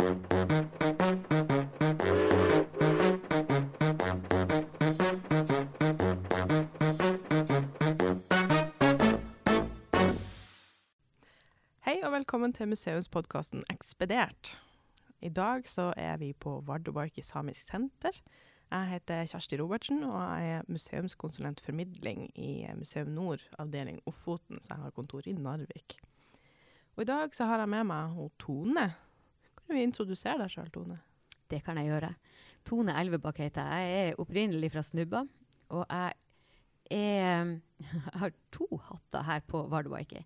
Hei og velkommen til museumspodkasten Ekspedert. I dag så er vi på Vardøbarki samisk senter. Jeg heter Kjersti Robertsen, og jeg er museumskonsulent formidling i Museum Nord, avdeling Ofoten, så jeg har kontor i Narvik. Og i dag så har jeg med meg Tone. Kan vi introdusere deg sjøl, Tone? Det kan jeg gjøre. Tone Elvebakk heter jeg. Jeg er opprinnelig fra Snubba. Og jeg, er, jeg har to hatter her på Vardøbarki.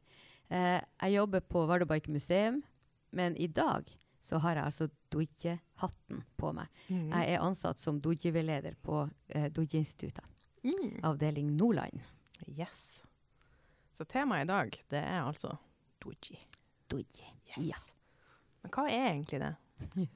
Eh, jeg jobber på Vardøbike museum, men i dag så har jeg altså Dodje-hatten på meg. Mm. Jeg er ansatt som Dodje-veileder på eh, Dodje-instituttet, Mm. avdeling Nordland. Yes. Så temaet i dag, det er altså doji. Dodje. Yes. Ja. Men hva er egentlig det?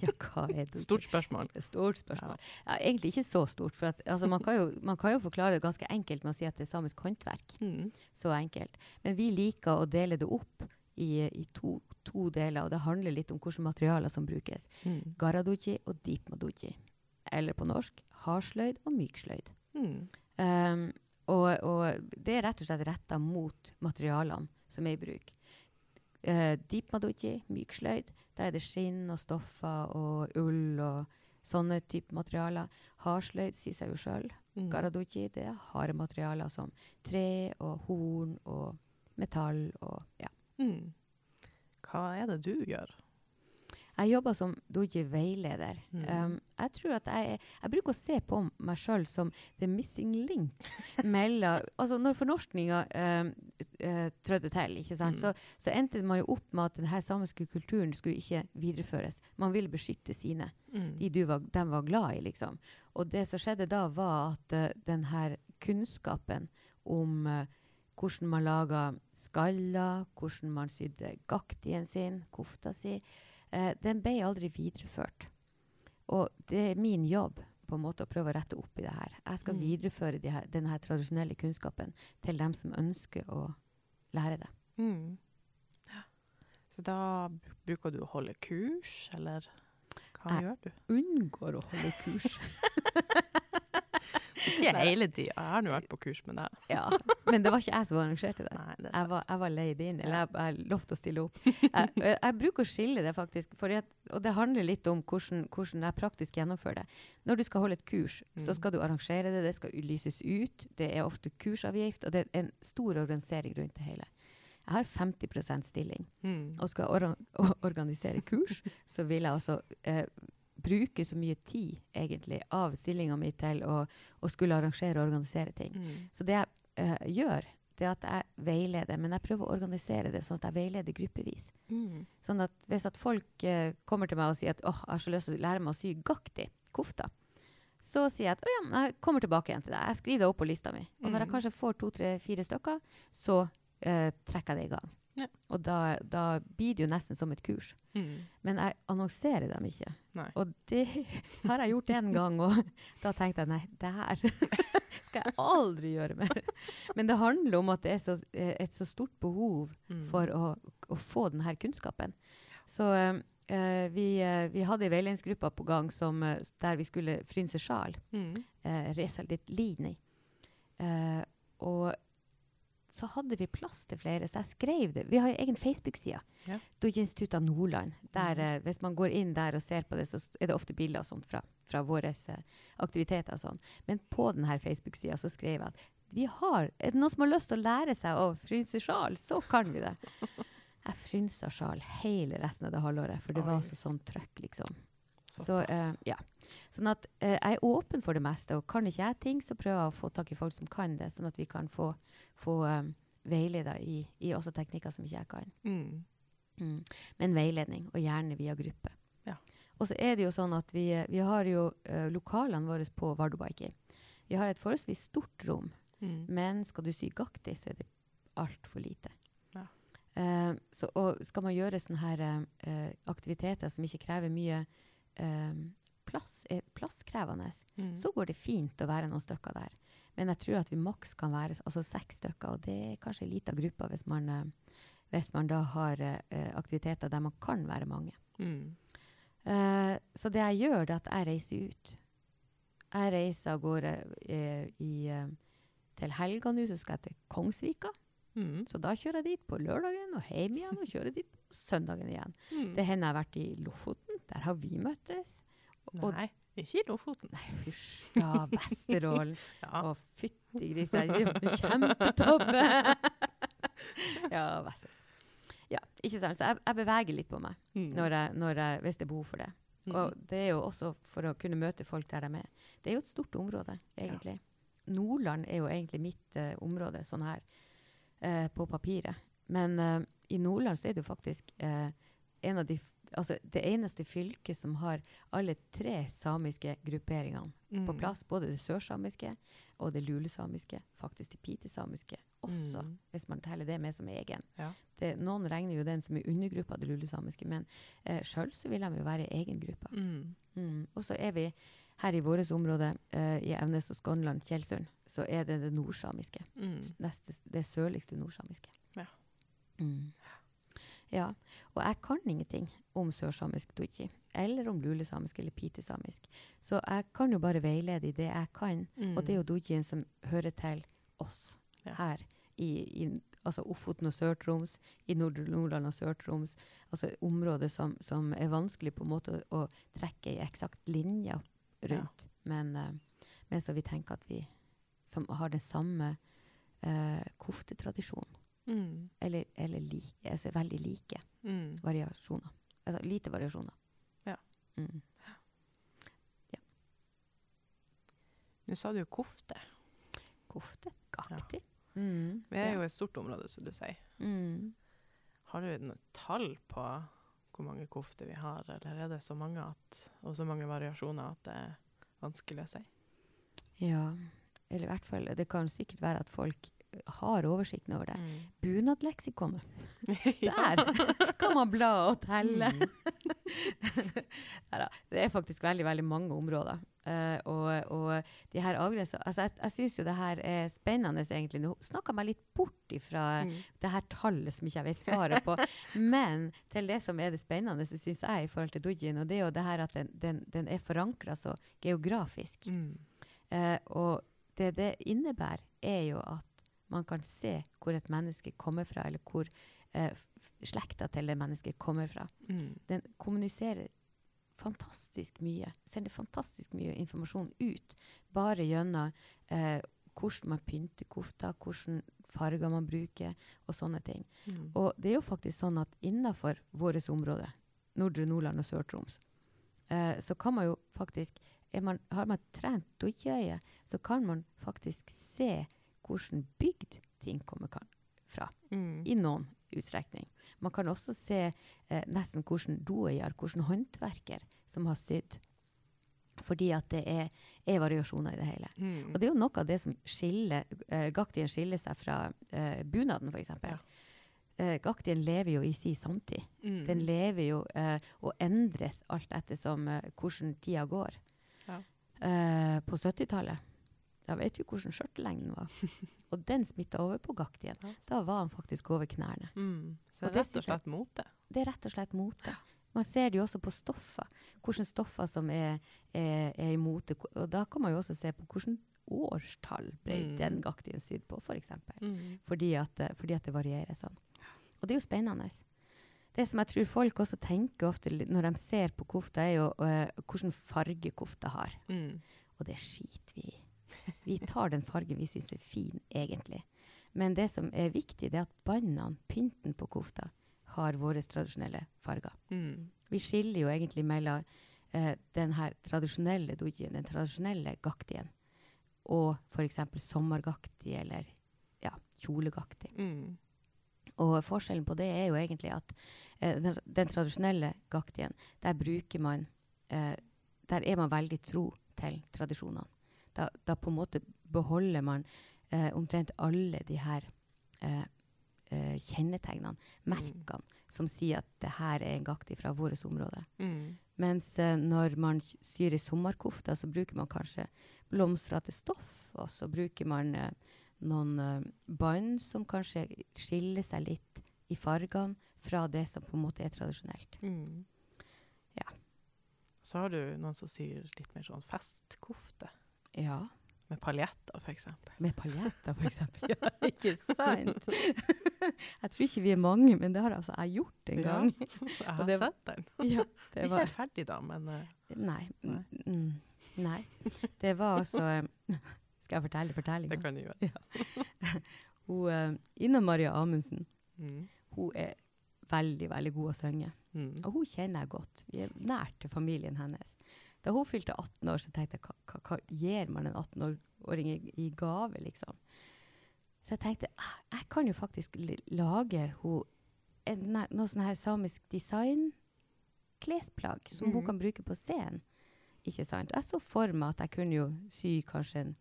Ja, hva er det? Stort spørsmål. Stort spørsmål. Ja, egentlig ikke så stort. For at, altså, man, kan jo, man kan jo forklare det ganske enkelt med å si at det er samisk håndverk. Mm. Så enkelt. Men vi liker å dele det opp i, i to, to deler, og det handler litt om hvilke materialer som brukes. Mm. Garaduji og deepmaduji. Eller på norsk hardsløyd og myksløyd. Mm. Um, og, og det er rett og slett retta mot materialene som er i bruk. Uh, myk sløyd da er det skinn og stoffer og ull og sånne type materialer. Hardsløyd sier seg jo sjøl. Mm. Garadoji det er harde materialer som tre og horn og metall og ja. Mm. Hva er det du gjør? Jeg jobber som doji-veileder. Mm. Um, jeg tror at jeg, jeg bruker å se på meg sjøl som the missing link mellom Altså, når fornorskninga um, uh, trødde til, ikke sant, Mm. så, så endte man jo opp med at denne samiske kulturen skulle ikke videreføres. Man ville beskytte sine. Mm. de du var, dem var glad i, liksom. Og det som skjedde da, var at uh, den her kunnskapen om uh, hvordan man laga skaller, hvordan man sydde gaktien sin, kofta si, eh, den ble aldri videreført. Og det er min jobb på en måte å prøve å rette opp i det her. Jeg skal Mm. videreføre de her, denne her tradisjonelle kunnskapen til dem som ønsker å lære det. Mm. Ja. Så da bruker du å holde kurs, eller hva Jeg- gjør du? Jeg Unngår å holde kurs. Ikke hele tida. Jeg har nå vært på kurs med deg. ja, men det var ikke jeg som arrangerte det. Jeg var, jeg var leid inn, eller jeg, jeg lovte å stille opp. Jeg, jeg, bruker å skille det, faktisk. Fordi at, og det handler litt om hvordan, hvordan jeg praktisk gjennomfører det. Når du skal holde et kurs, så Mm. skal du arrangere det, det skal lyses ut. Det er ofte kursavgift, og det er en stor organisering rundt det hele. Jeg har 50% stilling, Mm. og skal or organisere kurs, så vil jeg altså eh, bruke så mye tid, egentlig, av stillinga mi til å, å skulle arrangere og organisere ting. Mm. Så det jeg eh, gjør, det er at jeg veileder, men jeg prøver å organisere det sånn at jeg veileder gruppevis. Mm. Sånn at hvis at folk uh, kommer til meg og sier at åh, jeg har så lyst til å lære meg å sy gakti, kofta, så sier jeg at å ja, jeg kommer tilbake igjen til deg. Jeg skriver det opp på lista mi. Og når jeg Mm. kanskje får to, tre, fire stykker, så uh, trekker jeg det i gang. Ja. Og da, da blir det jo nesten som et kurs. Mm. Men jeg annonserer dem ikke. Nei. Og det har jeg gjort én gang, og da tenkte jeg nei, det her skal jeg aldri gjøre mer. Men det handler om at det er så, eh, et så stort behov Mm. for å, å få denne kunnskapen. Så uh, vi, uh, vi hadde ei veiledningsgruppe på gang som, uh, der vi skulle frynse sjal. Mm. Uh, resa litt lin i. Eh, og så hadde vi plass til flere, så jeg skrev det. Vi har en egen Facebook-side. Ja. Doji-instituttet av Nordland. Der, Mhm. eh, hvis man går inn der og ser på det, så er det ofte bilder og sånt fra, fra våre eh, aktiviteter. og sånn. Men på denne Facebook-sida så skrev jeg at vi har, er det noen som har lyst til å lære seg å frynse sjal, så kan vi det. Jeg frynsa sjal hele resten av det halvåret, for det var altså sånn trøkk, liksom. Så, eh, ja. Sånn at uh, jeg er åpen for det meste, og kan ikke jeg ting, så prøver jeg å få tak i folk som kan det, sånn at vi kan få, få um, veileder i, i også teknikker som ikke jeg kan. Mm. Mm. Men veiledning, og gjerne via gruppe. Ja. Og så er det jo sånn at vi, vi har jo uh, lokalene våre på Vardøbaiki. Vi har et forholdsvis stort rom, Mm. men skal du sy gaktig, så er det altfor lite. Ja. Uh, så, og skal man gjøre sånne her, uh, aktiviteter som ikke krever mye eh, plass, er plasskrevende, Mm. så går det fint å være noen stykker der. Men jeg tror at vi maks kan være altså seks stykker, og det er kanskje en liten gruppe hvis man, eh, hvis man da har uh, aktiviteter der man kan være mange. Mm. Uh, så det jeg gjør, det er at jeg reiser ut. Jeg reiser av gårde uh, eh, til helga nå, så skal jeg til Kongsvika. Mm. Så da kjører jeg dit på lørdagen og hjem igjen, og kjører dit på søndagen igjen. Mm. Det hender jeg har vært i Lofoten. Der har vi møttes. og- Nei, ikke i Lofoten. Hysj, da, Vesterålen. Ja. Å, fytti grisen. kjempetobbe! ja, Vesterålen. Ja, ikke sant. Så jeg, jeg beveger litt på meg Mm. når jeg, når jeg, hvis det er behov for det. Mm. Og det er jo også for å kunne møte folk der de er. Det er jo et stort område, egentlig. Nordland er jo egentlig mitt uh, område, sånn her, uh, på papiret. Men uh, i Nordland så er det jo faktisk en av de, altså det eneste fylket som har alle tre samiske grupperingene på Mm. plass. Både det sørsamiske og det lulesamiske. Faktisk det pitesamiske også, Mm. hvis man teller det med som egen. Ja. Det, noen regner jo den som er undergruppa av det lulesamiske, men eh, sjøl så vil de jo være egen gruppe. Mm. Mm. Og så er vi her i vårt område, eh, i Evnes og Skånland, Tjeldsund, så er det det nordsamiske. Mm. Neste, det sørligste nordsamiske. Ja. Mm. Ja. Og jeg kan ingenting om sørsamisk duchi, eller om lulesamisk eller pitesamisk. Så jeg kan jo bare veilede i det jeg kan, Mm. og det er jo dujien som hører til oss Ja. her i, i altså Ofoten og Sør-Troms, i Nord Nordland og Sør-Troms. Altså områder som, som er vanskelig på en måte å, å trekke i eksakt linje rundt. Men, uh, men så vi tenker at vi som har den samme uh, koftetradisjonen, Mm. eller, eller like, altså veldig like Mm. variasjoner. Altså lite variasjoner. Ja. Mm. Nå sa du kofte. Kofte. Gaktig. Mm. Vi er jo et stort område, som du sier. mm. Har du noe tall på hvor mange kofter vi har, eller er det så mange at, og så mange variasjoner at det er vanskelig å si? Ja, eller i hvert fall Det kan sikkert være at folk har oversikten over det. Mm. Bunadleksikonet. Der kan man bla og telle. Mm. Det er faktisk veldig veldig mange områder. Uh, og, og de her altså Jeg, jeg syns jo det her er spennende, egentlig. Nå snakka meg litt bort ifra Mm. det her tallet som ikke jeg vet svaret på. Men til det som er det spennende, så syns jeg i forhold til dojin, og det er jo det her at den, den, den er forankra så geografisk. Mm. Uh, og det det innebærer, er jo at man kan se hvor et menneske kommer fra, eller hvor eh, slekta til det mennesket kommer fra. Mm. Den kommuniserer fantastisk mye, sender fantastisk mye informasjon ut, bare gjennom eh, hvordan man pynter kofta, hvordan farger man bruker, og sånne ting. Mm. Og det er jo faktisk sånn at innenfor vårt område, Nordre Nordland og Sør-Troms, eh, så kan man jo faktisk man, Har man trent dojøye, så kan man faktisk se hvordan bygd ting kommer fra, Mm. i noen utstrekning. Man kan også se eh, nesten hvordan doeier, hvordan håndverker som har sydd. Fordi at det er, er variasjoner i det hele. Mm. Og det er jo noe av det som skiller eh, Gaktien skiller seg fra eh, bunaden, f.eks. Ja. Eh, Gaktien lever jo i si samtid. Mm. Den lever jo eh, og endres alt ettersom eh, hvordan tida går. Ja. Eh, på 70-tallet, da vet jo hvordan skjørtelengden var. og den smitta over på Gaktien. Da var han faktisk over knærne. Mm. Så det er rett og slett mote. Det er rett og slett mote. Man ser det jo også på stoffer. Hvilke stoffer som er, er, er i mote. Og da kan man jo også se på hvilket årstall ble Mm. den gaktien sydd på, f.eks. For eksempel. Mm. fordi, at, eh, fordi at det varierer sånn. Og det er jo spennende. Det som jeg tror folk også tenker ofte når de ser på kofta, er jo uh, hvilken farge kofta har. Mm. Og det skiter vi i. Vi tar den fargen vi syns er fin, egentlig. Men det som er viktig, det er at båndene, pynten på kofta, har våre tradisjonelle farger. Mm. Vi skiller jo egentlig mellom eh, den her tradisjonelle dojien, den tradisjonelle gaktien, og f.eks. sommergaktig eller ja, kjolegaktig. Mm. Og forskjellen på det er jo egentlig at eh, den, den tradisjonelle gaktien, der bruker man eh, Der er man veldig tro til tradisjonene. Da, da på en måte beholder man eh, omtrent alle de her eh, eh, kjennetegnene, merkene, som sier at det her er en gakt fra vårt område. Mm. Mens eh, når man syr i sommerkofta, så bruker man kanskje blomstrete stoff, og så bruker man eh, noen eh, bånd som kanskje skiller seg litt i fargene fra det som på en måte er tradisjonelt. Mm. Ja. Så har du noen som syr litt mer sånn festkofte. Ja. Med paljetter, f.eks. Med paljetter, f.eks. Ja, ikke sant? jeg tror ikke vi er mange, men det har altså jeg gjort en Ja. gang. Jeg har det- sett den. Ja, det Ikke helt ferdig, da, men uh, Nei. Nei. Mm, nei. Det var altså eh, Skal jeg fortelle fortellinga? det kan du gjøre. Hun, eh, Ina Maria Amundsen Mm. hun er veldig veldig god å synge. Mm. Og hun kjenner jeg godt. Vi er nært til familien hennes. Da hun fylte 18 år, så tenkte jeg hva, hva, hva gir man en 18-åring i, i gave, liksom? Så jeg tenkte ah, jeg kan jo faktisk lage hun en, noe sånn her samisk design-klesplagg som hun Mhm. kan bruke på scenen. Ikke sant? Jeg så for meg at jeg kunne jo sy kanskje en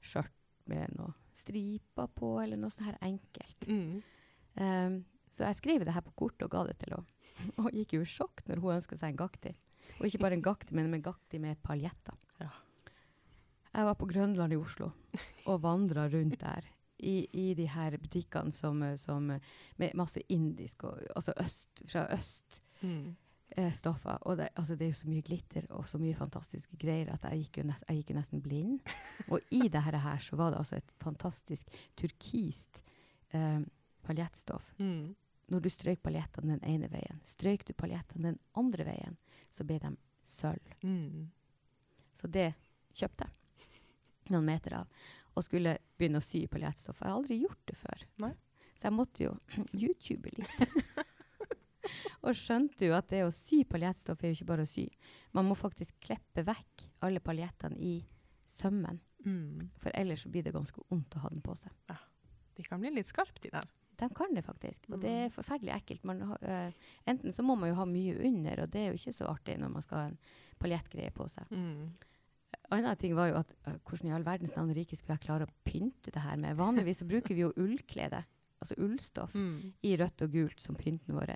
skjørt med noe striper på, eller noe sånn her enkelt. Mm. Um, så jeg skrev det her på kort og ga det til henne. Og gikk jo i sjokk når hun ønska seg en gakti. Og ikke bare en gakti, men en gakti med paljetter. Ja. Jeg var på Grønland i Oslo og vandra rundt der. I, I de her butikkene som, som, med masse indisk, og, altså øst, fra øst Mm. eh, stoffer. Og det, altså det er jo så mye glitter og så mye fantastiske greier at jeg gikk jo, nest, jeg gikk jo nesten blind. Og i det her, her så var det altså et fantastisk turkist eh, paljettstoff. Mm. Når du strøk paljettene den ene veien, strøk du paljettene den andre veien, så ble de sølv. Mm. Så det kjøpte jeg noen meter av. Og skulle begynne å sy paljettstoff. Jeg har aldri gjort det før. Nei. Så jeg måtte jo YouTube litt. og skjønte jo at det å sy paljettstoff er jo ikke bare å sy. Man må faktisk kleppe vekk alle paljettene i sømmen. Mm. For ellers så blir det ganske vondt å ha den på seg. De kan bli litt skarpe, de der. De kan det faktisk, og det Mm. er forferdelig ekkelt. Man, eh, enten så må man jo ha mye under, og det er jo ikke så artig når man skal ha en paljettgreie på seg. Mm. Anna ting var jo at uh, hvordan i all verdens navn rike skulle jeg klare å pynte det her med? Vanligvis så bruker vi jo ullklede, altså ullstoff, Mm. i rødt og gult som pynten vår.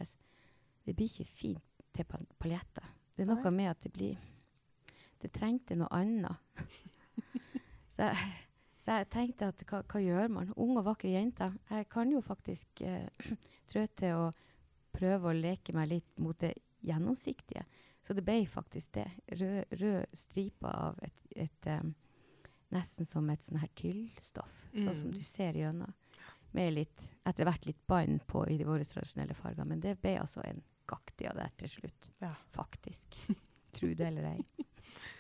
Det blir ikke fint til pal- paljetter. Det er noe med at det blir Det trengte noe annet. så, jeg, så jeg tenkte at hva, hva gjør man? Unge og vakre jenter. Jeg kan jo faktisk eh, trå til å prøve å leke meg litt mot det gjennomsiktige. Så det ble faktisk det. Rød, rød striper av et, et um, Nesten som et sånn her tyllstoff, sånn som Mm. du ser gjennom. Med litt, etter hvert litt bånd på i de våre tradisjonelle farger. Men det ble altså en gaktia av det til slutt. Ja. Faktisk. Tro det eller ei.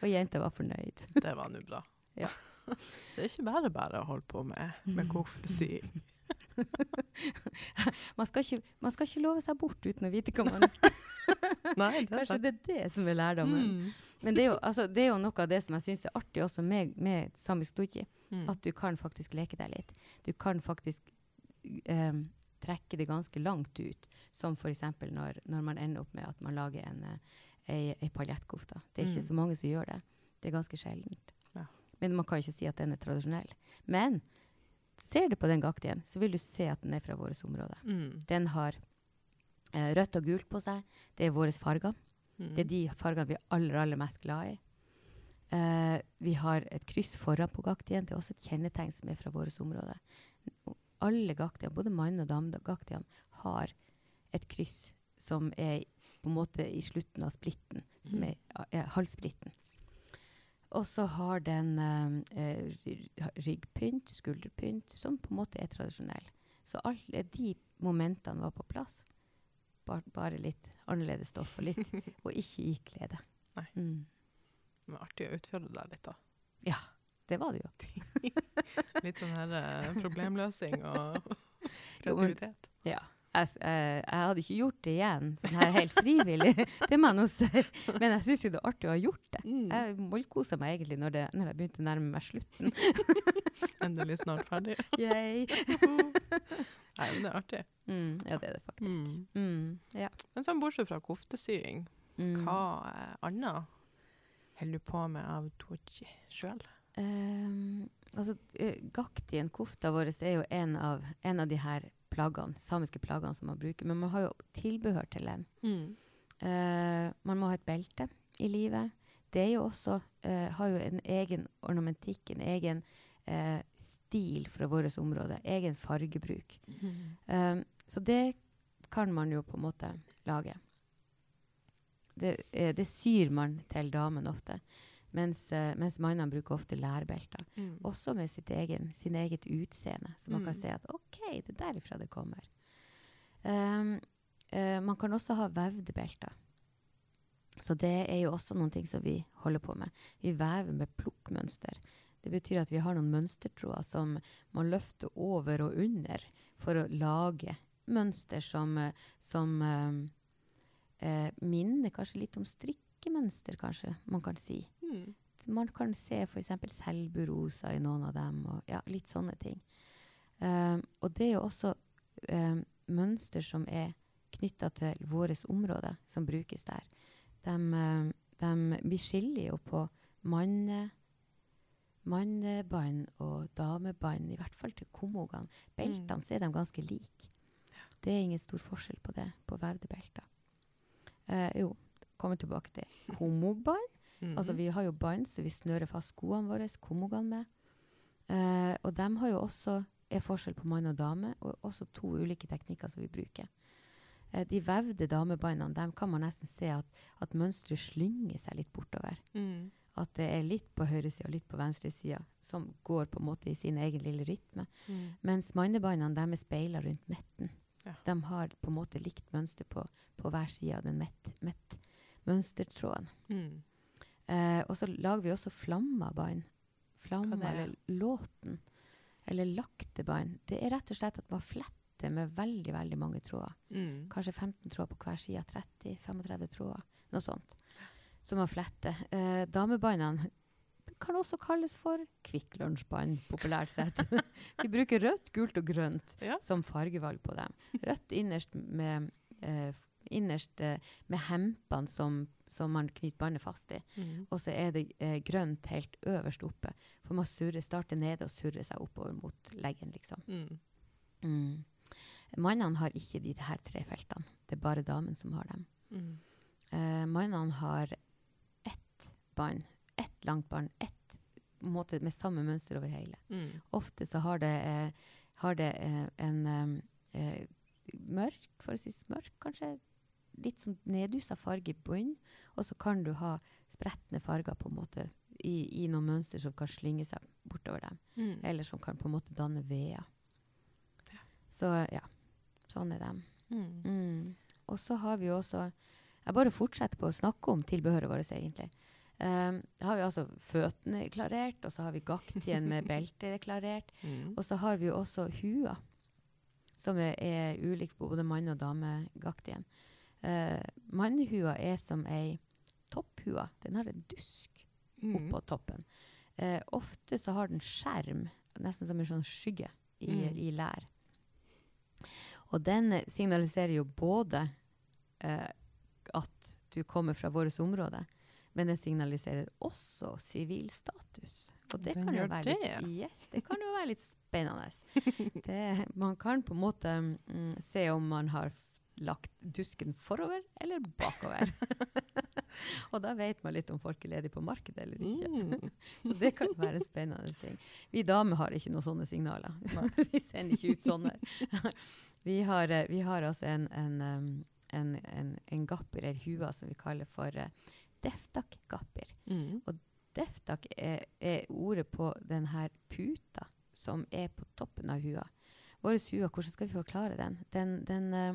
Og jenta var fornøyd. Det var nå bra. Ja. Så det er ikke bare bare å holde på med, med Mm. koftesying. Man skal, ikke, man skal ikke love seg bort uten å vite hva man Nei, det Kanskje det er det som er lærdommen. Mm. Men det er, jo, altså, det er jo noe av det som jeg syns er artig også med, med samisk doji. Mm. At du kan faktisk leke deg litt. Du kan faktisk um, trekke det ganske langt ut. Som f.eks. Når, når man ender opp med at man lager en, eh, ei, ei paljettkofte. Det er ikke Mm. så mange som gjør det. Det er ganske sjeldent. Men man kan ikke si at den er tradisjonell. Men ser du på den gaktien, så vil du se at den er fra vårt område. Mm. Den har eh, rødt og gult på seg. Det er våre farger. Mm. Det er de fargene vi er aller, aller mest glad i. Eh, vi har et kryss foran på gaktien. Det er også et kjennetegn som er fra vårt område. Alle gaktiene, både mann- og damegaktiene, har et kryss som er på en måte i slutten av splitten, som Mm. er, er halvsplitten. Og så har den eh, eh, ryggpynt, skulderpynt, som på en måte er tradisjonell. Så alle de momentene var på plass. Bare, bare litt annerledes stoff, og, litt, og ikke i klede. Nei. Mm. Det var artig å utfordre deg litt, da. Ja, det var det jo. Litt sånn her eh, problemløsing og kreativitet. Ja. Jeg, eh, jeg hadde ikke gjort det igjen, sånn her helt frivillig. det må jeg nå si. Men jeg syns jo det er artig å ha gjort det. Mm. Jeg mollkosa meg egentlig når, det, når jeg begynte å nærme meg slutten. Endelig snart ferdig. Yay. Nei, men det er artig. Mm, ja, det er det faktisk. Mm. Mm, ja. Men sånn bortsett fra koftesying, Mm. hva annet holder du på med av doji sjøl? Um, altså, gaktien, kofta vår, er jo en av, en av de her plaggene, samiske plaggene som man bruker. Men man har jo tilbehør til den. Uh, man må ha et belte i livet. Det er jo også, eh, har jo en egen ornamentikk, en egen eh, stil fra vårt område. Egen fargebruk. Um, så det kan man jo på en måte lage. Det, eh, det syr man til damen ofte. Mens, eh, mens mannene bruker ofte lærbelter. Mm. Også med sitt egen, sin eget utseende. Så man kan Mm. se at OK, det er derifra det kommer. Um, man kan også ha vevde belter. Så det er jo også noen ting som vi holder på med. Vi vever med plukkmønster. Det betyr at vi har noen mønstertråder som man løfter over og under for å lage mønster som, som eh, eh, minner kanskje litt om strikkemønster, kanskje man kan si. Mm. Man kan se f.eks. selburosa i noen av dem, og ja, litt sånne ting. Um, og det er jo også um, mønster som er knytta til vårt område, som brukes der. De, um, de, vi skiller jo på manne, mannebånd og damebånd, i hvert fall til komogene. Beltene Mm. så er de ganske like. Det er ingen stor forskjell på det, på vevde belter. Eh, jo, kommer tilbake til komobånd. Mm. Altså, vi har jo bånd, så vi snører fast skoene våre, komogene med. Eh, og de har jo også er forskjell på mann og dame, og også to ulike teknikker som vi bruker. Eh, de vevde damebåndene, dem kan man nesten se at, at mønsteret slynger seg litt bortover. Mm. At det er litt på høyresida og litt på venstresida, som går på en måte i sin egen lille rytme. Mm. Mens mannebåndene de er speila rundt midten. Ja. Så de har på en måte likt mønster på, på hver side av den mett, mett mønstertråden. Mm. Eh, og så lager vi også flammabånd. Flamma er? eller låten. Eller laktebein. Det er rett og slett at man fletter med veldig veldig mange tråder. Mm. Kanskje 15 tråder på hver side. 30-35 tråder. Noe sånt. Så å flette. Eh, damebåndene kan også kalles for Kvikk Lunsj-bånd, populært sett. vi bruker rødt, gult og grønt Ja. som fargevalg på dem. Rødt innerst med, eh, innerst, eh, med hempene som, som man knyter båndet fast i. Mm. Og så er det eh, grønt helt øverst oppe. For man surrer, starter nede og surrer seg oppover mot leggen, liksom. Mm. Mm. Mannene har ikke de her tre feltene. Det er bare damen som har dem. Mm. Uh, mannene har ett bånd. Ett langt bånd. Ett måte med samme mønster over hele. Mm. Ofte så har det, eh, har det eh, en eh, for å si mørk, kanskje litt sånn nedusa farge i bunnen. Og så kan du ha spretne farger på en måte i, i noen mønster som kan slynge seg bortover dem. Mm. Eller som kan på en måte danne veer. Så ja, sånn er dem. Mm. Mm. Og så har vi jo også Jeg bare fortsetter på å snakke om tilbehøret vårt, egentlig. Um, da har vi altså føttene klarert, og så har vi gaktien med belte klarert. Mm. Og så har vi jo også hua, som er, er ulik på både mann- og damegaktien. Uh, Mannhua er som ei topphua. Den har en dusk Mm. oppå toppen. Uh, ofte så har den skjerm, nesten som en sånn skygge, i, Mm. i lær. Og den eh, signaliserer jo både eh, at du kommer fra vårt område, men den signaliserer også sivilstatus. Og det kan, litt, yes, det kan jo være litt spennende. Det, man kan på en måte mm, se om man har lagt dusken forover eller bakover. og da vet man litt om folk er ledige på markedet eller ikke. Mm. Så det kan være en spennende ting. Vi damer har ikke noen sånne signaler. vi sender ikke ut sånne. vi, har, eh, vi har altså en, en, en, en, en gapper, eller hua, som vi kaller for uh, deftak-gapper. Mm. Deftak er, er ordet på den her puta som er på toppen av hua. Vår hua, hvordan skal vi forklare den? Den, den, eh,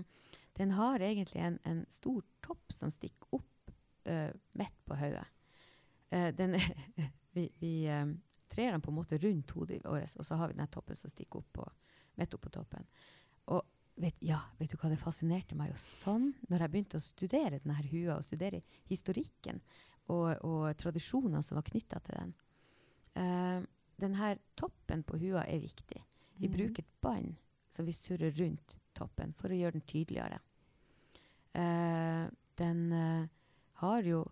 den har egentlig en, en stor topp som stikker opp uh, midt på hodet. Uh, den vi vi eh, trer den på en måte rundt hodet vårt, og så har vi den toppen som stikker opp på, midt på toppen. Og vet, ja, vet du hva det fascinerte meg jo sånn når jeg begynte å studere denne hua, og studere historikken og, og tradisjoner som var knytta til den. Uh, denne toppen på hua er viktig. Vi mm. bruker et bånd som vi surrer rundt toppen for å gjøre den tydeligere. Eh, den eh, har jo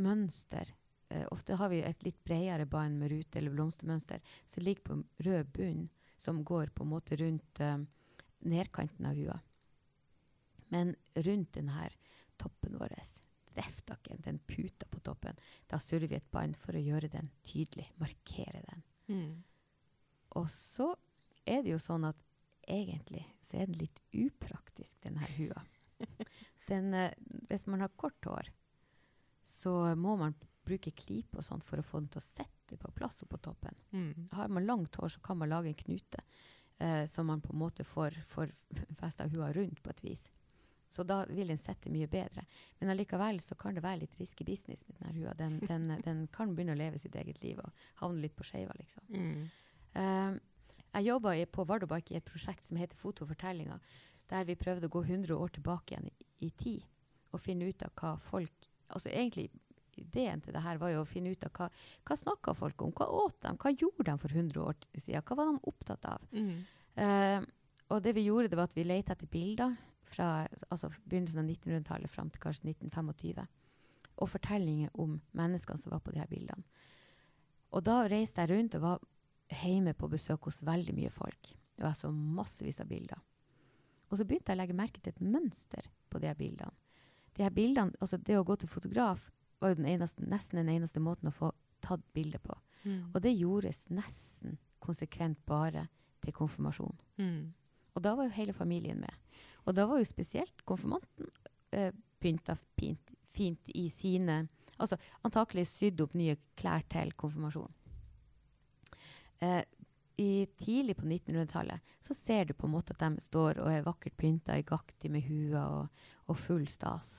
mønster. Eh, ofte har vi et litt bredere bånd med rute- eller blomstermønster som ligger på rød bunn, som går på en måte rundt nedkanten av hua. Men rundt denne toppen vår, veftakken, den puta på toppen, da surrer vi et bånd for å gjøre den tydelig, markere den. Mm. Og så er det jo sånn at egentlig så er den litt upraktisk, den her hua. Den, eh, hvis man har kort hår, så må man bruke klype og sånt for å få den til å sette på plass oppå toppen. Mm. Har man langt hår, så kan man lage en knute eh, som man på en måte får, får festa hua rundt på et vis. Så da vil den sette mye bedre. Men allikevel så kan det være litt risky business med denne hua. Den, den, den kan begynne å leve sitt eget liv og havne litt på skeiva, liksom. Mm. Eh, jeg jobba på Vardøbike i et prosjekt som heter Fotofortellinger, der vi prøvde å gå 100 år tilbake igjen i, i tid og finne ut av hva folk Altså egentlig ideen til det her var jo å finne ut av hva, hva snakka folk om, hva åt de, hva gjorde de for 100 år siden, hva var de opptatt av? Mm. Uh, og det vi gjorde, det var at vi leita etter bilder fra altså begynnelsen av 1900-tallet fram til kanskje 1925. Og fortellinger om menneskene som var på de her bildene. Og da reiste jeg rundt og var hjemme på besøk hos veldig mye folk. Det var så massevis av bilder. Og så begynte jeg å legge merke til et mønster på de her bildene. De her bildene, altså Det å gå til fotograf var jo den eneste, nesten den eneste måten å få tatt bilde på. Mm. Og det gjordes nesten konsekvent bare til konfirmasjon. Mm. Og da var jo hele familien med. Og da var jo spesielt konfirmanten eh, pynta fint, fint i sine Altså antakelig sydd opp nye klær til konfirmasjon. Eh, i, tidlig på 1900-tallet så ser du på en måte at de står og er vakkert pynta i gakti med hua og, og full stas.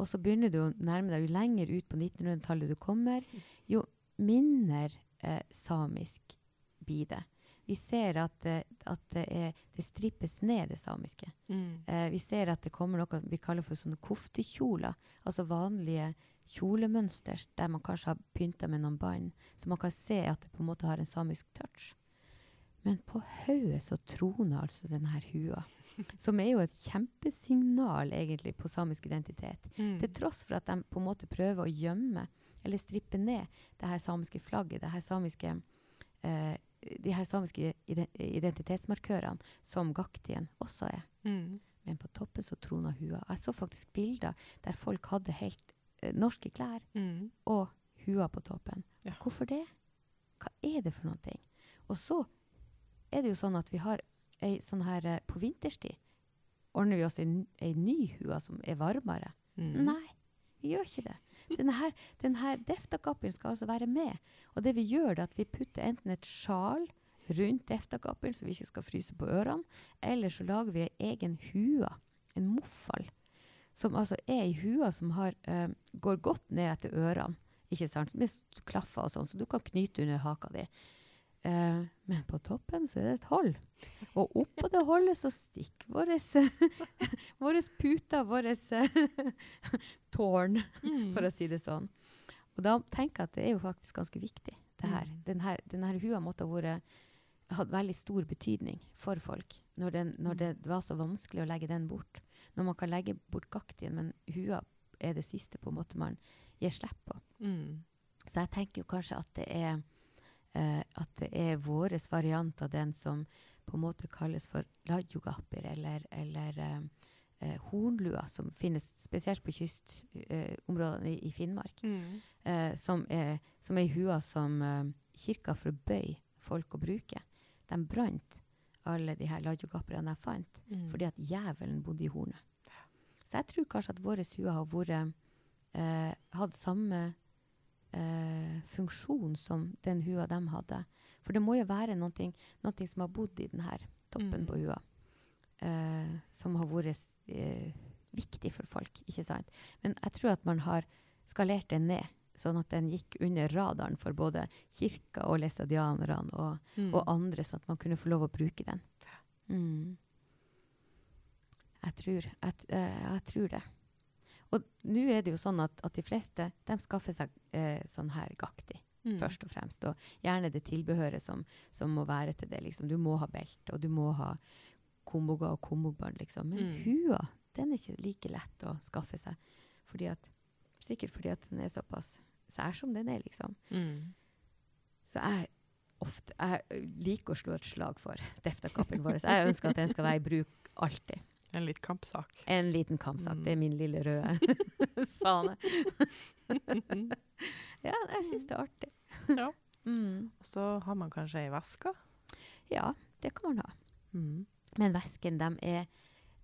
Og så begynner du å nærme deg, jo lenger ut på 1900-tallet du kommer, jo mindre eh, samisk blir det. Vi ser at, eh, at det, er, det strippes ned, det samiske. Mm. Eh, vi ser at det kommer noe vi kaller for sånne koftekjoler. Altså vanlige kjolemønster der man kanskje har pynta med noen bånd. Så man kan se at det på en måte har en samisk touch. Men på hodet så troner altså denne hua. Som er jo et kjempesignal egentlig på samisk identitet. Mm. Til tross for at de på en måte prøver å gjemme eller strippe ned det her samiske flagget, det her samiske, eh, de her samiske identitetsmarkørene som gaktien også er. Mm. Men på toppen så trona hua. Jeg så faktisk bilder der folk hadde helt norske klær Mm. og hua på toppen. Ja. Hvorfor det? Hva er det for noen ting? Og så er det jo sånn at vi har ei sånn her eh, På vinterstid ordner vi oss ei, ei ny hua som er varmere. Mm. Nei, vi gjør ikke det. Denne her, denne her deftakappen skal altså være med. Og det vi gjør, er at vi putter enten et sjal rundt deftakappen, så vi ikke skal fryse på ørene, eller så lager vi ei egen hua, en moffal, som altså er i hua som har, eh, går godt ned etter ørene, ikke sant, med klaffer og sånn, så du kan knyte under haka di. Eh, men på toppen så er det et hold. Og oppå det holdet så stikker våre puter, våre tårn, Mm. for å si det sånn. Og da tenker jeg at det er jo faktisk ganske viktig, det her. Denne, Den her, den her hua måtte ha vært hatt veldig stor betydning for folk når, den, når det var så vanskelig å legge den bort. Når man kan legge bort gaktien, men hua er det siste på en måte man gir slipp på. Mm. Så jeg tenker jo kanskje at det er eh, at det er vår variant av den som på en måte kalles for lajugapir, eller, eller eh, eh, hornlua, som finnes spesielt på kystområdene i, i Finnmark. Mm. Eh, som, er, som er ei hua som kirka forbøy folk å bruke. De brant alle de her lajugapirene jeg fant, Mm. fordi at djevelen bodde i hornet. Så jeg tror kanskje at våre hua har vært eh, hatt samme eh, funksjon som den hua de hadde. For det må jo være noe, noe som har bodd i denne toppen Mm. på hua. Eh, som har vært eh, viktig for folk, ikke sant? Men jeg tror at man har skalert det ned, sånn at den gikk under radaren for både kirka og læstadianerne og, Mm. og andre, sånn at man kunne få lov å bruke den. Mm. Jeg, tror, jeg, eh, jeg tror det. Og nå er det jo sånn at, at de fleste de skaffer seg eh, sånn her gakti, Mm. først og fremst. Og gjerne det tilbehøret som, som må være til det. Liksom. Du må ha belte, og du må ha komboga og kombobånd, liksom. Men Mm. hua, den er ikke like lett å skaffe seg. Fordi at, sikkert fordi at den er såpass sær som den er, liksom. Mm. Så jeg ofte jeg liker å slå et slag for deftakappen vår. Jeg ønsker at den skal være i bruk alltid. En liten kampsak. En liten kampsak. Mm. Det er min lille røde fane. Mm. Ja, jeg syns det er artig. Ja. Mm. Og så har man kanskje ei veske. Ja, det kan man ha. Mm. Men væsken, de er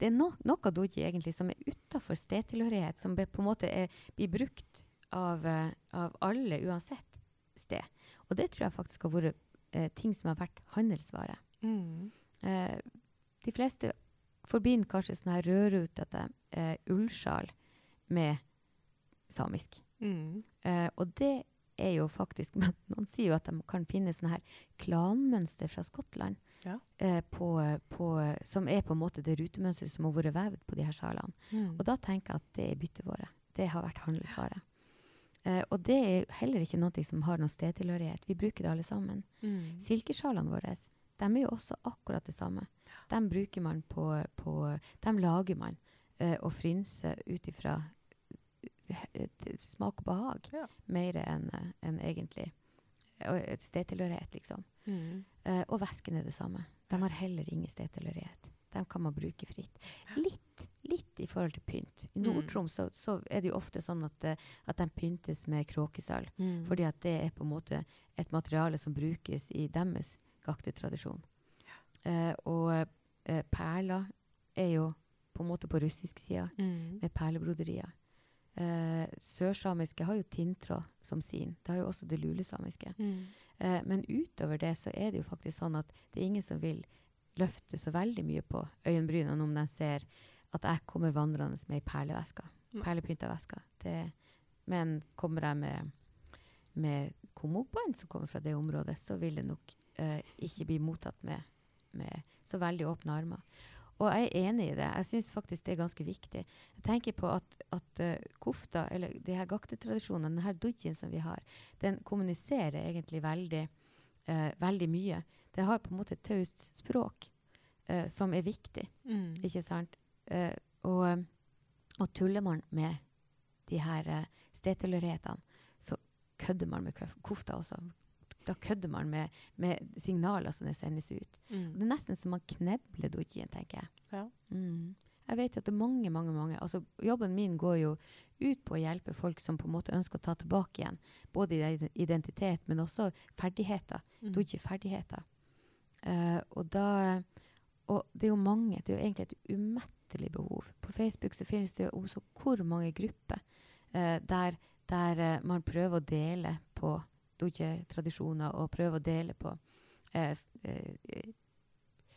Det er no, noe doji egentlig som er utafor stedtilhørighet, som be, på en måte er, blir brukt av, eh, av alle uansett sted. Og det tror jeg faktisk har vært eh, ting som har vært handelsvare. Mm. Eh, de fleste forbinder kanskje sånne her rødrutete eh, ullsjal med samisk. Mm. Eh, og det er jo faktisk Noen sier jo at de kan finne sånne her klanmønster fra Skottland. Ja. Eh, på, på, som er på en måte det rutemønsteret som har vært vevd på de her sjalene. Mm. Og da tenker jeg at det er byttevare. Det har vært handelsvare. Eh, og det er heller ikke noe som har noen stedtilhørighet. Vi bruker det alle sammen. Mm. Silkesjalene våre de er jo også akkurat det samme. De bruker man på, på De lager man eh, og frynser ut ifra eh, smak og behag. Ja. Mer enn en egentlig et stedtilhørighet, liksom. Mm. Eh, og væsken er det samme. De har heller ingen stedtilhørighet. De kan man bruke fritt. Litt, litt i forhold til pynt. I Mm. Nord-Troms så, så er det jo ofte sånn at, eh, at de pyntes med kråkesølv. Mm. Fordi at det er på en måte et materiale som brukes i deres gaktetradisjon. Eh, og eh, perler er jo på en måte på russisk side, Mm. med perlebroderier. Eh, sørsamiske har jo tinntråd som sin. Det har jo også det lulesamiske. Mm. Eh, men utover det så er det jo faktisk sånn at det er ingen som vil løfte så veldig mye på øyenbrynene om de ser at jeg kommer vandrende med ei perleveske. Perlepynta veske. Det, men kommer jeg med, med kommobånd som kommer fra det området, så vil det nok eh, ikke bli mottatt med, med så veldig åpne armer. Og jeg er enig i det. Jeg syns faktisk det er ganske viktig. Jeg tenker på at, at uh, kofta, eller de her gaktetradisjonene, denne dujin som vi har, den kommuniserer egentlig veldig, uh, veldig mye. Det har på en måte et taust språk eh, som er viktig, Mm. ikke sant? Eh, og, eh, og tuller man med de her eh, stedtilhørighetene, så kødder man med kofta også. Da kødder man med, med signaler som det sendes ut. Mm. Det er nesten som man knebler dojien, tenker jeg. Ja. Mm. Jeg vet jo at det er mange, mange, mange altså Jobben min går jo ut på å hjelpe folk som på en måte ønsker å ta tilbake igjen både identitet, men også ferdigheter. Mm. Doji-ferdigheter. Eh, og da Og det er jo mange, det er jo egentlig et umettelig behov. På Facebook så finnes det jo også hvor mange grupper uh, der, der uh, man prøver å dele på doji-tradisjoner og prøver å dele på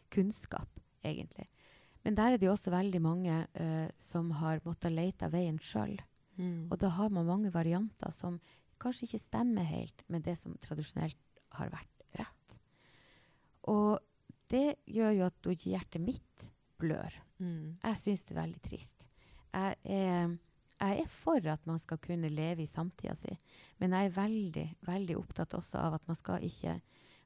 kunnskap, egentlig. Men der er det jo også veldig mange som har måttet lete veien sjøl. Mm. Og da har man mange varianter som kanskje ikke stemmer helt med det som tradisjonelt har vært. Og det gjør jo at doji-hjertet mitt blør. Mm. Jeg syns det er veldig trist. Jeg er, jeg er for at man skal kunne leve i samtida si, men jeg er veldig, veldig opptatt også av at man skal ikke,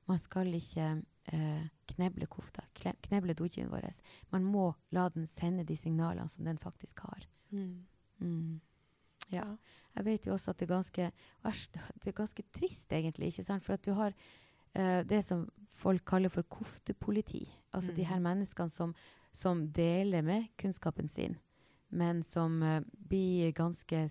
man skal ikke eh, kneble kofta, kneble dojien vår. Man må la den sende de signalene som den faktisk har. Mm. Mm. Ja. Jeg vet jo også at det er ganske, det er ganske trist, egentlig. ikke sant? For at du har eh, det som folk kaller for koftepoliti. Altså de Mm. her menneskene som, som deler med kunnskapen sin, men som uh, blir ganske,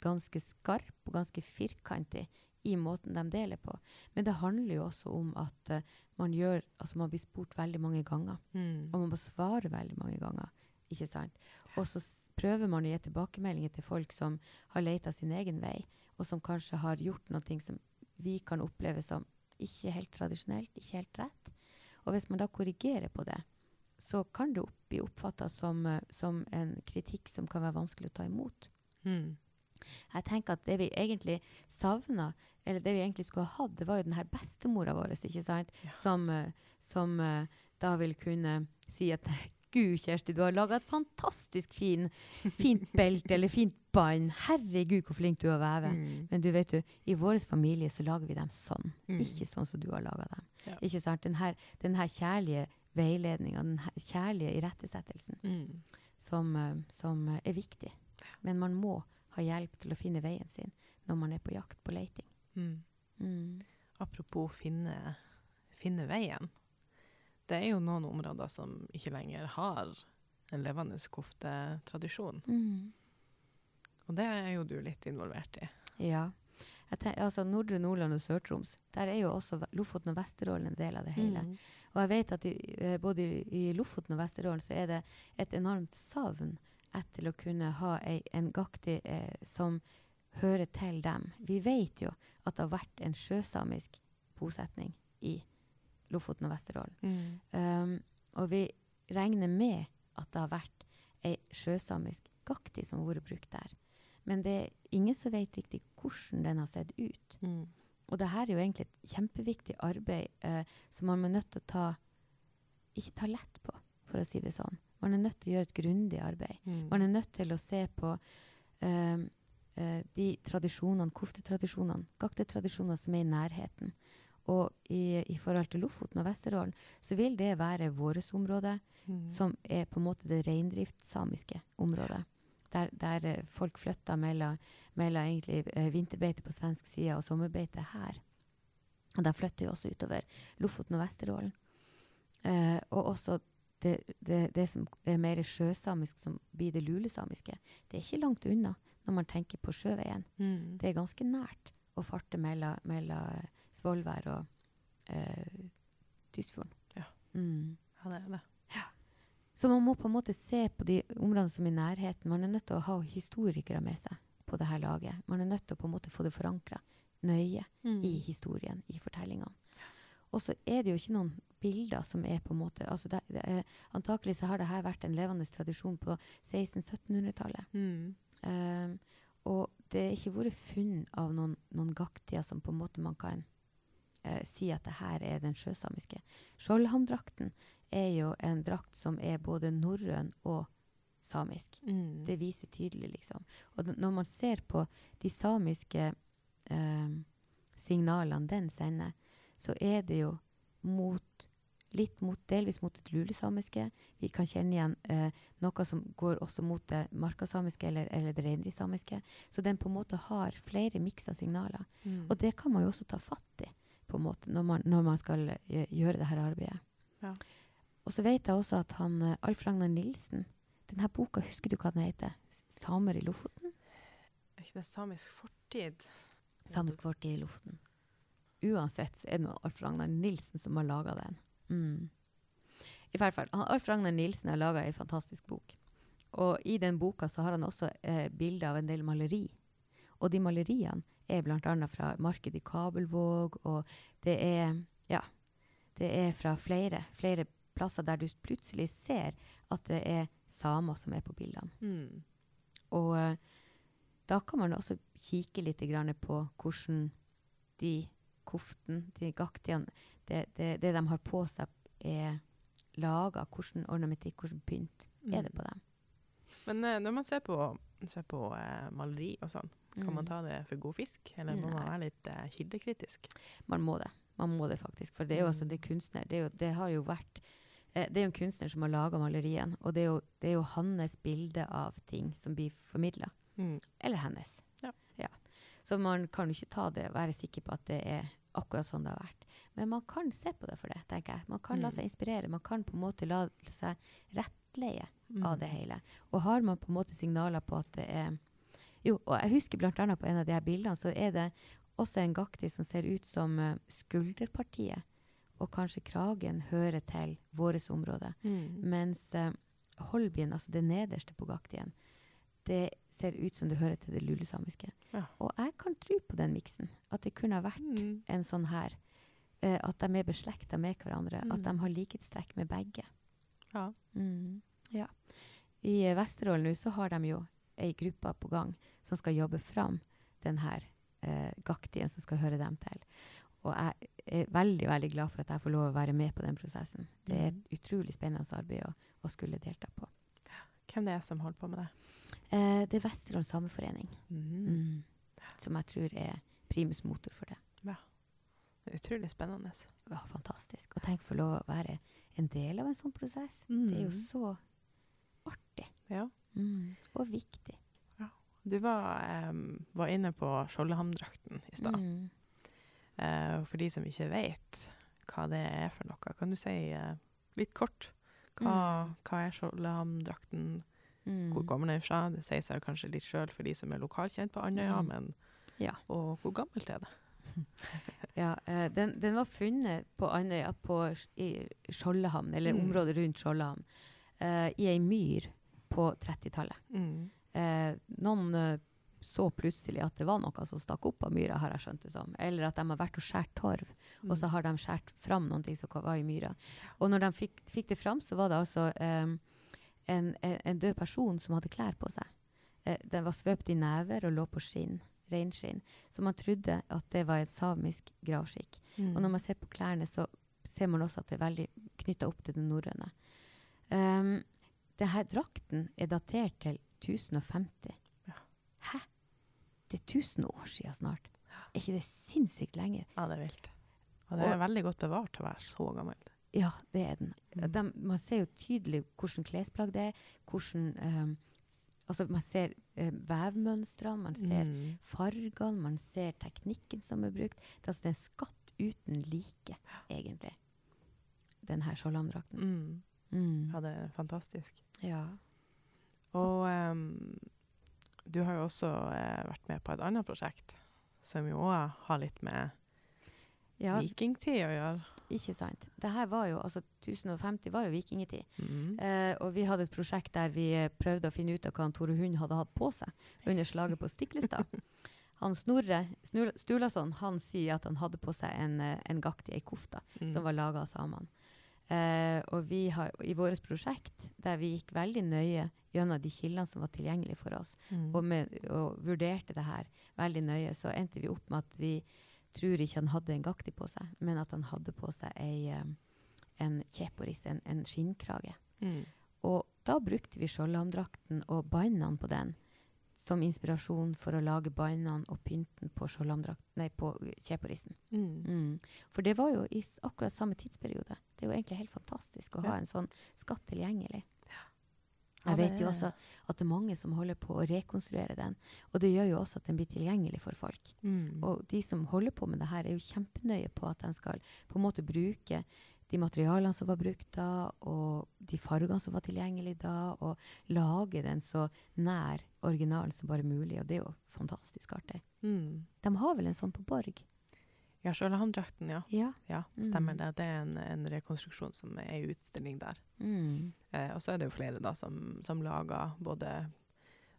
ganske skarp og ganske firkantig i måten de deler på. Men det handler jo også om at uh, man, gjør, altså man blir spurt veldig mange ganger. Mm. Og man må svare veldig mange ganger. Ikke sant? Og så prøver man å gi tilbakemeldinger til folk som har leita sin egen vei, og som kanskje har gjort noe som vi kan oppleve som ikke helt tradisjonelt, ikke helt rett. Og hvis man da korrigerer på det, så kan det opp, bli oppfatta som, eh, som en kritikk som kan være vanskelig å ta imot. Mm. Jeg tenker at det vi egentlig savna, eller det vi egentlig skulle ha hatt, det var jo den her bestemora vår, ikke sant? Ja. Som, eh, som eh, da vil kunne si at Gud, Kjersti, du har laga et fantastisk fin, fint belte eller fint bånd. Herregud, hvor flink du er å veve. Mm. Men du vet du, i vår familie så lager vi dem sånn. Mm. Ikke sånn som du har laga dem. Ja. Ikke sant? Den her, den her kjærlige veiledninga, den her kjærlige irettesettelsen, Mm. som, eh, som eh, er viktig. Men man må ha hjelp til å finne veien sin når man er på jakt på leiting. Mm. Mm. Apropos finne, finne veien. Det er jo noen områder som ikke lenger har en levende koftetradisjon. Mm. Og det er jo du litt involvert i. Ja. Jeg ten- altså Nordre Nordland og Sør-Troms, der er jo også Lofoten og Vesterålen en del av det hele. Mm. Og jeg vet at i, eh, både i, i Lofoten og Vesterålen så er det et enormt savn etter å kunne ha ei, en gakti eh, som hører til dem. Vi vet jo at det har vært en sjøsamisk bosetning i Lofoten og Vesterålen. Mm. Um, og vi regner med at det har vært ei sjøsamisk gakti som har vært brukt der. Men det er ingen som vet riktig hvordan den har sett ut. Mm. Og det her er jo egentlig et kjempeviktig arbeid eh, som man er nødt til å ta ikke ta lett på, for å si det sånn. Man er nødt til å gjøre et grundig arbeid. Mm. Man er nødt til å se på eh, eh, de tradisjonene, koftetradisjonene, gaktetradisjonene som er i nærheten. Og i, i forhold til Lofoten og Vesterålen så vil det være vårt område, Mm. som er på en måte det reindriftssamiske området. Der, der eh, folk flytter mellom, mellom egentlig eh, vinterbeite på svensk side og sommerbeite her. Og de flytter jo også utover Lofoten og Vesterålen. Eh, og også det, det, det som er mer sjøsamisk, som blir det lulesamiske. Det er ikke langt unna når man tenker på sjøveien. Mm. Det er ganske nært å farte mellom, mellom eh, Svolvær og eh, Tysfjorden. Ja. Mm. ja, det er det. Så man må på en måte se på de områdene som er i nærheten. Man er nødt til å ha historikere med seg på det her laget. Man er nødt til å på en måte få det forankra nøye Mm. i historien, i fortellingene. Og så er det jo ikke noen bilder som er på en måte altså det, det Antakelig så har det her vært en levende tradisjon på 1600-1700-tallet. Mm. Um, og det er ikke vært funn av noen, noen gaktier som på en måte man kan uh, si at det her er den sjøsamiske. Skjoldhamdrakten er jo en drakt som er både norrøn og samisk. Mm. Det viser tydelig, liksom. Og når man ser på de samiske eh, signalene den sender, så er det jo mot litt mot, delvis mot det lulesamiske. Vi kan kjenne igjen eh, noe som går også mot det markasamiske eller, eller det reindriftssamiske. Så den på en måte har flere miksa signaler. Mm. Og det kan man jo også ta fatt i på en måte, når, man, når man skal eh, gjøre det her arbeidet. Ja. Og så vet jeg også at han, eh, Alf Ragnar Nilsen denne boka, husker du hva den heter? 'Samer i Lofoten'? Er ikke det samisk fortid? Samisk fortid i Lofoten. Uansett så er det Alf Ragnar Nilsen som har laga den. Mm. I hvert fall, Alf Ragnar Nilsen har laga ei fantastisk bok. Og i den boka så har han også eh, bilder av en del maleri. Og de maleriene er bl.a. fra markedet i Kabelvåg, og det er ja, det er fra flere, flere plasser der du plutselig ser at det er samer som er på bildene. Mm. Og eh, da kan man også kikke litt grann på hvordan de koftene, de gaktiene, det, det, det de har på seg, er laga. Hvordan ornamentikk, hvordan pynt er det på dem. Men uh, når man ser på, ser på uh, maleri og sånn, kan man Mm. ta det for god fisk? Eller må man være litt uh, kildekritisk? Man må det. Man må det faktisk. For det er jo altså, Mm. det er kunstner. Det, jo, det har jo vært eh, Det er jo en kunstner som har laga malerien, og det er, jo, det er jo hans bilde av ting som blir formidla. Mm. Eller hennes. Ja. Så man kan jo ikke ta det og være sikker på at det er akkurat sånn det har vært. Men man kan se på det for det, tenker jeg. Man kan la Mm. seg inspirere. Man kan på en måte la seg rettleie Mm. av det hele. Og har man på en måte signaler på at det er Jo, og jeg husker annet på en av de her bildene, så er det også en gakti som ser ut som uh, skulderpartiet. Og kanskje kragen hører til vårt område. Mm. Mens uh, holbien, altså det nederste på gaktien, det ser ut som det hører til det lulesamiske. Ja. Og jeg kan tro på den miksen. At det kunne ha vært Mm. en sånn her. eh, at de er beslekta med hverandre. At Mm. de har likhetstrekk med begge. Ja. Mm. ja. I eh, Vesterålen nå så har de jo ei gruppe på gang som skal jobbe fram den her eh, gaktien som skal høre dem til. Og jeg er veldig veldig glad for at jeg får lov å være med på den prosessen. Det er Mm. et utrolig spennende arbeid å, å skulle delta på. Hvem det er som holder på med det? Eh, det er Vesterålen Sameforening, Mm. mm. som jeg tror er primus motor for det. Det er utrolig spennende. Ja, fantastisk. Og tenk å få lov å være en del av en sånn prosess. Det er jo Mm. så artig. Ja. Mm. Og viktig. Du var, um, var inne på Skjoldhamdrakten i stad. Eh, for de som ikke vet hva det er for noe, kan du si uh, litt kort? Hva, Mm. hva er Skjoldhamdrakten? Mm. Hvor kommer den fra? Det sier seg kanskje litt sjøl for de som er lokalkjent på Andøya, Mm. men Ja. Og hvor gammelt er det? Ja, uh, den, den var funnet på Andøya, på, Sk- i Skjoldehamn, eller Mm. området rundt Skjoldehamn, eh, i ei myr på 30-tallet. Mm. Noen så plutselig at det var noe som stakk opp av myra, har jeg skjønt det som. Eller at de har vært og skåret torv, og så har de skåret fram noe som var i myra. Og når de fikk, fikk det fram, så var det altså um, en, en, en død person som hadde klær på seg. Uh, den var svøpt i never og lå på skinn, reinskinn. Så man trodde at det var et samisk gravskikk. Mm. Og når man ser på klærne, så ser man også at det er veldig knytta opp til det norrøne. Um, Denne drakten er datert til 1050. Ja. Hæ? Det er 1000 år siden snart. Er ikke det sinnssykt lenge? Ja, det er vilt. Og det er veldig godt bevart til å være så gammel. Ja, det er den. Mm. De, man ser jo tydelig hvordan klesplagg det er. hvordan... Um, altså Man ser eh, vevmønstrene, man ser Mm. fargene, man ser teknikken som er brukt. Det er altså en skatt uten like, egentlig. denne her Mm. Mm. Ja, det er fantastisk. Ja. Du har jo også eh, vært med på et annet prosjekt som jo òg har litt med ja, vikingtid å gjøre. ikke sant. Det her var jo, altså 1050 var jo vikingtid. Mm. Eh, og vi hadde et prosjekt der vi eh, prøvde å finne ut av hva han Tore Hund hadde hatt på seg under slaget på Stiklestad. Han Snorre Snur- Sturlason han sier at han hadde på seg en, eh, en gakt i ei kofte Mm. som var laga av samene. Eh, og vi har i vårt prosjekt, der vi gikk veldig nøye gjennom de kildene som var tilgjengelige for oss, Mm. og, med, og vurderte det her veldig nøye, så endte vi opp med at vi tror ikke han hadde en gakti på seg, men at han hadde på seg ei, eh, en kjeporis, en, en skinnkrage. Mm. Og da brukte vi skjoldhamdrakten og bandene på den som inspirasjon for å lage bandene og pynten på, nei, på kjeporisen. Mm. Mm. For det var jo i akkurat samme tidsperiode. Det er jo egentlig helt fantastisk å Ja. ha en sånn skatt tilgjengelig. Jeg vet jo også at det er mange som holder på å rekonstruere den. Og det gjør jo også at den blir tilgjengelig for folk. Mm. Og de som holder på med det her, er jo kjempenøye på at de skal på en måte bruke de materialene som var brukt da, og de fargene som var tilgjengelige da, og lage den så nær originalen som bare mulig. Og det er jo fantastisk artig. Mm. De har vel en sånn på Borg? Ja, Skjoldhamndrakten, ja. Ja. Ja, stemmer Mm. det. Det er en, en rekonstruksjon som er i utstilling der. Mm. Eh, og så er det jo flere da som, som lager både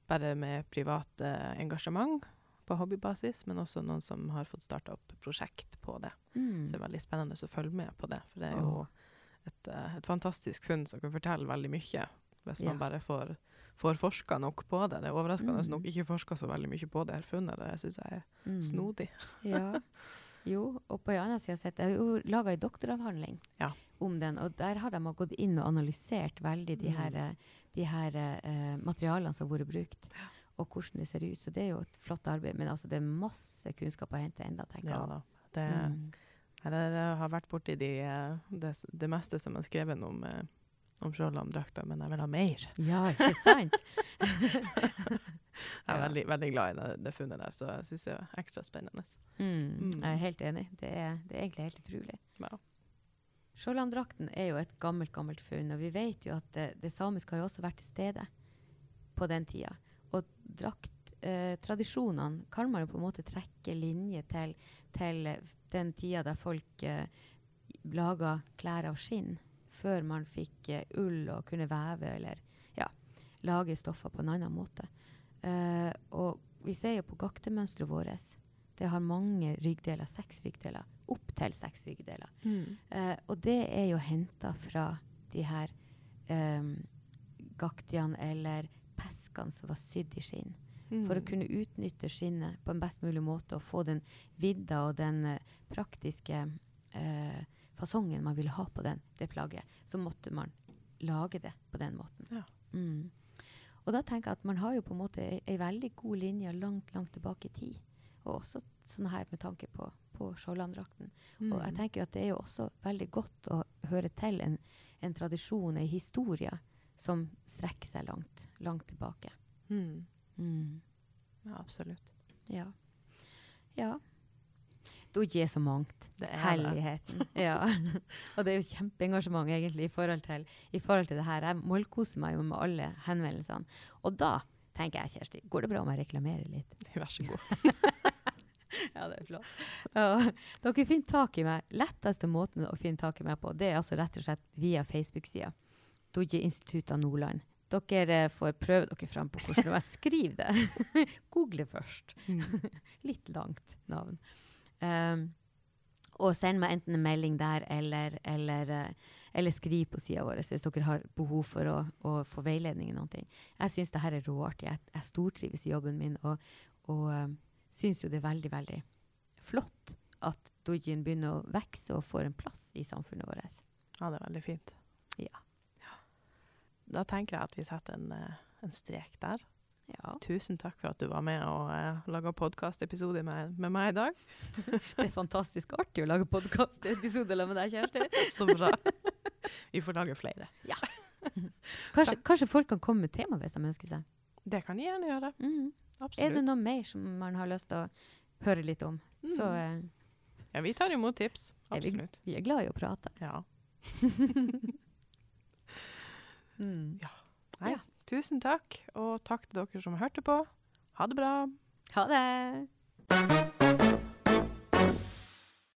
bare med privat eh, engasjement på hobbybasis, men også noen som har fått starta opp prosjekt på det. Mm. Så det er veldig spennende å følge med på det. For det er jo et, eh, et fantastisk funn som kan fortelle veldig mye, hvis man bare får, får forska nok på det. Det er overraskende Mm. nok ikke forska så veldig mye på det her funnet. Det syns jeg er Mm. snodig. Ja. Jo, og på en annen side sett, jeg har laga en doktoravhandling Ja. om den, og der har de gått inn og analysert veldig de Mm. her, de her uh, materialene som har vært brukt, og hvordan det ser ut. Så det er jo et flott arbeid, men altså det er masse kunnskap å hente enda, tenker Ja jeg. da. Det, Mm. Det, det har vært borti de, eh, det, det meste som er skrevet om, eh, om Skjoldhamn-drakta, men jeg vil ha mer. Ja, ikke sant? Jeg er veldig, veldig glad i det, det funnet der, så jeg syns det er ekstra spennende. Mm. Mm. Jeg er helt enig. Det er, det er egentlig helt utrolig. Ja. Skjoldhamndrakten er jo et gammelt, gammelt funn, og vi vet jo at det, det samiske har jo også vært til stede på den tida. Og drakttradisjonene kan man jo på en måte trekke linje til, til eh, den tida der folk eh, laga klær av skinn, før man fikk eh, ull og kunne veve eller ja, lage stoffer på en annen måte. Uh, og vi ser jo på gaktemønsteret vårt. Det har mange ryggdeler, seks ryggdeler. Opptil seks ryggdeler. Eh, og det er jo henta fra de her um, gaktiene eller peskene som var sydd i skinn. Mm. For å kunne utnytte skinnet på en best mulig måte og få den vidda og den uh, praktiske eh, fasongen man ville ha på den, det plagget, så måtte man lage det på den måten. Ja. Mm. Og da tenker jeg at man har jo på en måte ei, ei veldig god linje langt, langt tilbake i tid. Og også sånn her med tanke på, på Skjoldhamndrakten. Og jeg Mm. tenker jo at det er jo også veldig godt å høre til en, en tradisjon, ei historie, som strekker seg langt, langt tilbake. Mm. Mm. Ja, absolutt. Ja. Ja. Det er så mangt. Helligheten. ja. Og det er jo kjempeengasjement egentlig i forhold til, i forhold til det her. Jeg målkoser meg jo med alle henvendelsene. Og da tenker jeg, Kjersti, går det bra om jeg reklamerer litt? Vær så god. ja, det er flott. Ja, dere finner tak i meg. Letteste måten å finne tak i meg på, det er altså rett og slett via Facebook-sida. Dodje Institutt av Nordland. Dere får prøve dere fram på hvordan jeg skriver det. Google først. Litt langt navn. Um, og send meg enten en melding der eller, eller, uh, eller skriv på sida vår hvis dere har behov for å, å få veiledning i noe. Jeg syns det her er råartig. Jeg, jeg stortrives i jobben min og, og uh, syns jo det er veldig, veldig flott at dojien begynner å vokse og får en plass i samfunnet vårt. Ja, det er veldig fint. Ja. Da tenker jeg at vi setter en, eh, en strek der. Ja. Tusen takk for at du var med og uh, laga podkastepisode med, med meg i dag. Det er fantastisk artig å lage podkastepisode med deg, Kjersti. Så bra. Vi får lage flere. Kanskje, kanskje folk kan komme med tema hvis de ønsker seg. Det kan de gjerne gjøre. Mm. Absolutt. Er det noe mer som man har lyst til å høre litt om, så Mm. eh, Ja, vi tar imot tips. er vi, vi er glad i å prate. Ja. Mm. Nei, Ja. Tusen takk, og takk til dere som hørte på. Ha det bra. Ha det.